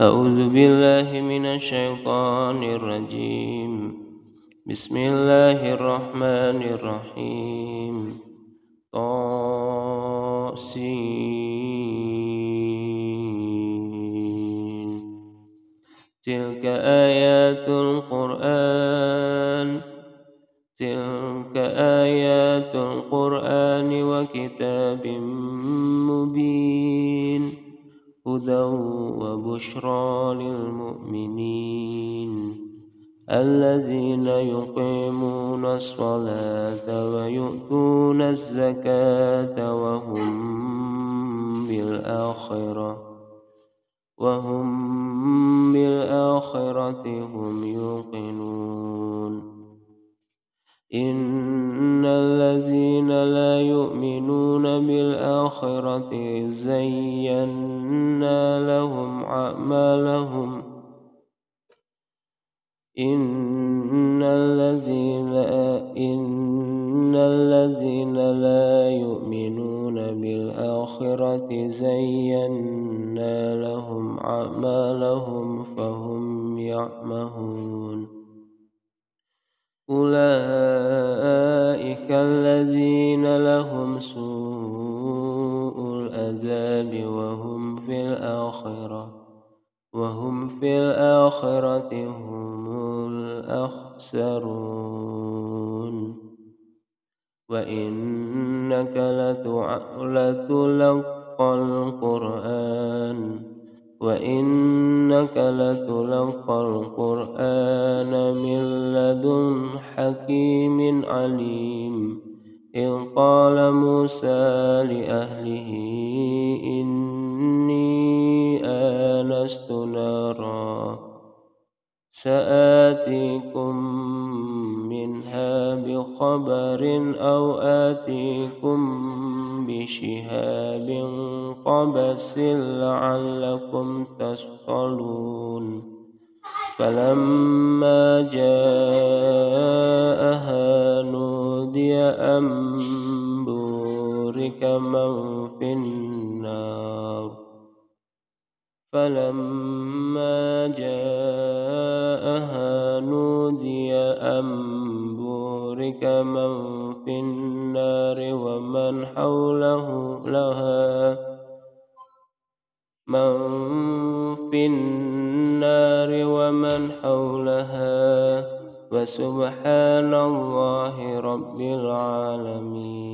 أعوذ بالله من الشيطان الرجيم. بسم الله الرحمن الرحيم. طاسين. تلك آيات القرآن. تلك آيات القرآن وكتاب مبين. هدى وبشرى للمؤمنين الذين يقيمون الصلاة ويؤتون الزكاة وهم بالآخرة وهم بالآخرة هم يوقنون إن الذين لا يؤمنون بالآخرة زينا لهم أعمالهم. إن الذين إن الذين لا يؤمنون بالآخرة زينا لهم أعمالهم فهم يعمهون. أولئك الذين لهم سوء العذاب وهم في الآخرة وهم في الآخرة هم الأخسرون. وإنك لتلقى القرآن. وإنك لتلقى القرآن من لدن حكيم عليم إذ قال موسى لأهله إني آنست نارا سآتيكم منها بخبر أو آتيكم بشهاب قبس لعلكم تصطلون فلما جاءها نودي أن بورك من في النار. فلما جاءها نودي أن بورك من في النار ومن حوله لها. من في النار ومن حولها وسبحان الله رب العالمين.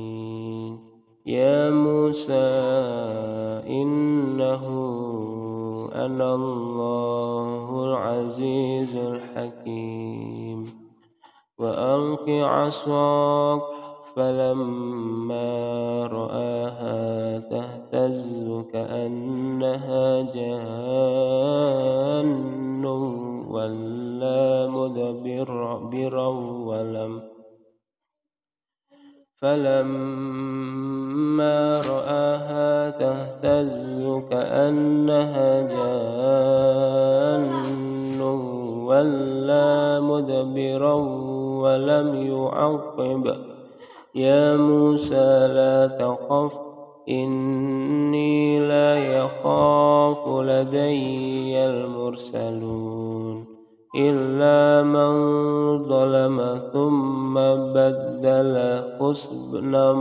يا موسى إنه أنا الله العزيز الحكيم. وألق عصاك فلما رآها تهتز كأنها جان ولا مدبرا ولم فلما رآها تهتز كأنها جان ولا مدبرا ولم يعقب يا موسى لا تخف إني لا يخاف لدي المرسلون إلا من ظلم ثم بدل حسنا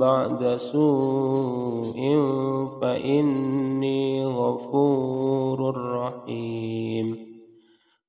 بعد سوء فإني غفور رحيم.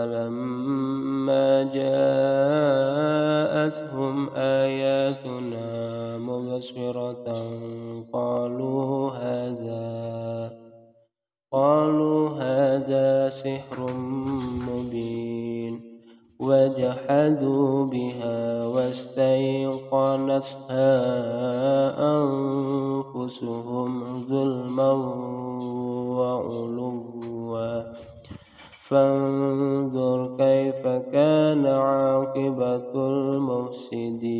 فلما جاءتهم آياتنا مبصرة قالوا هذا قالوا هذا سحر مبين وجحدوا بها واستيقنتها أنفسهم ظلما وعلوا فانظر كيف كان عاقبة المفسدين.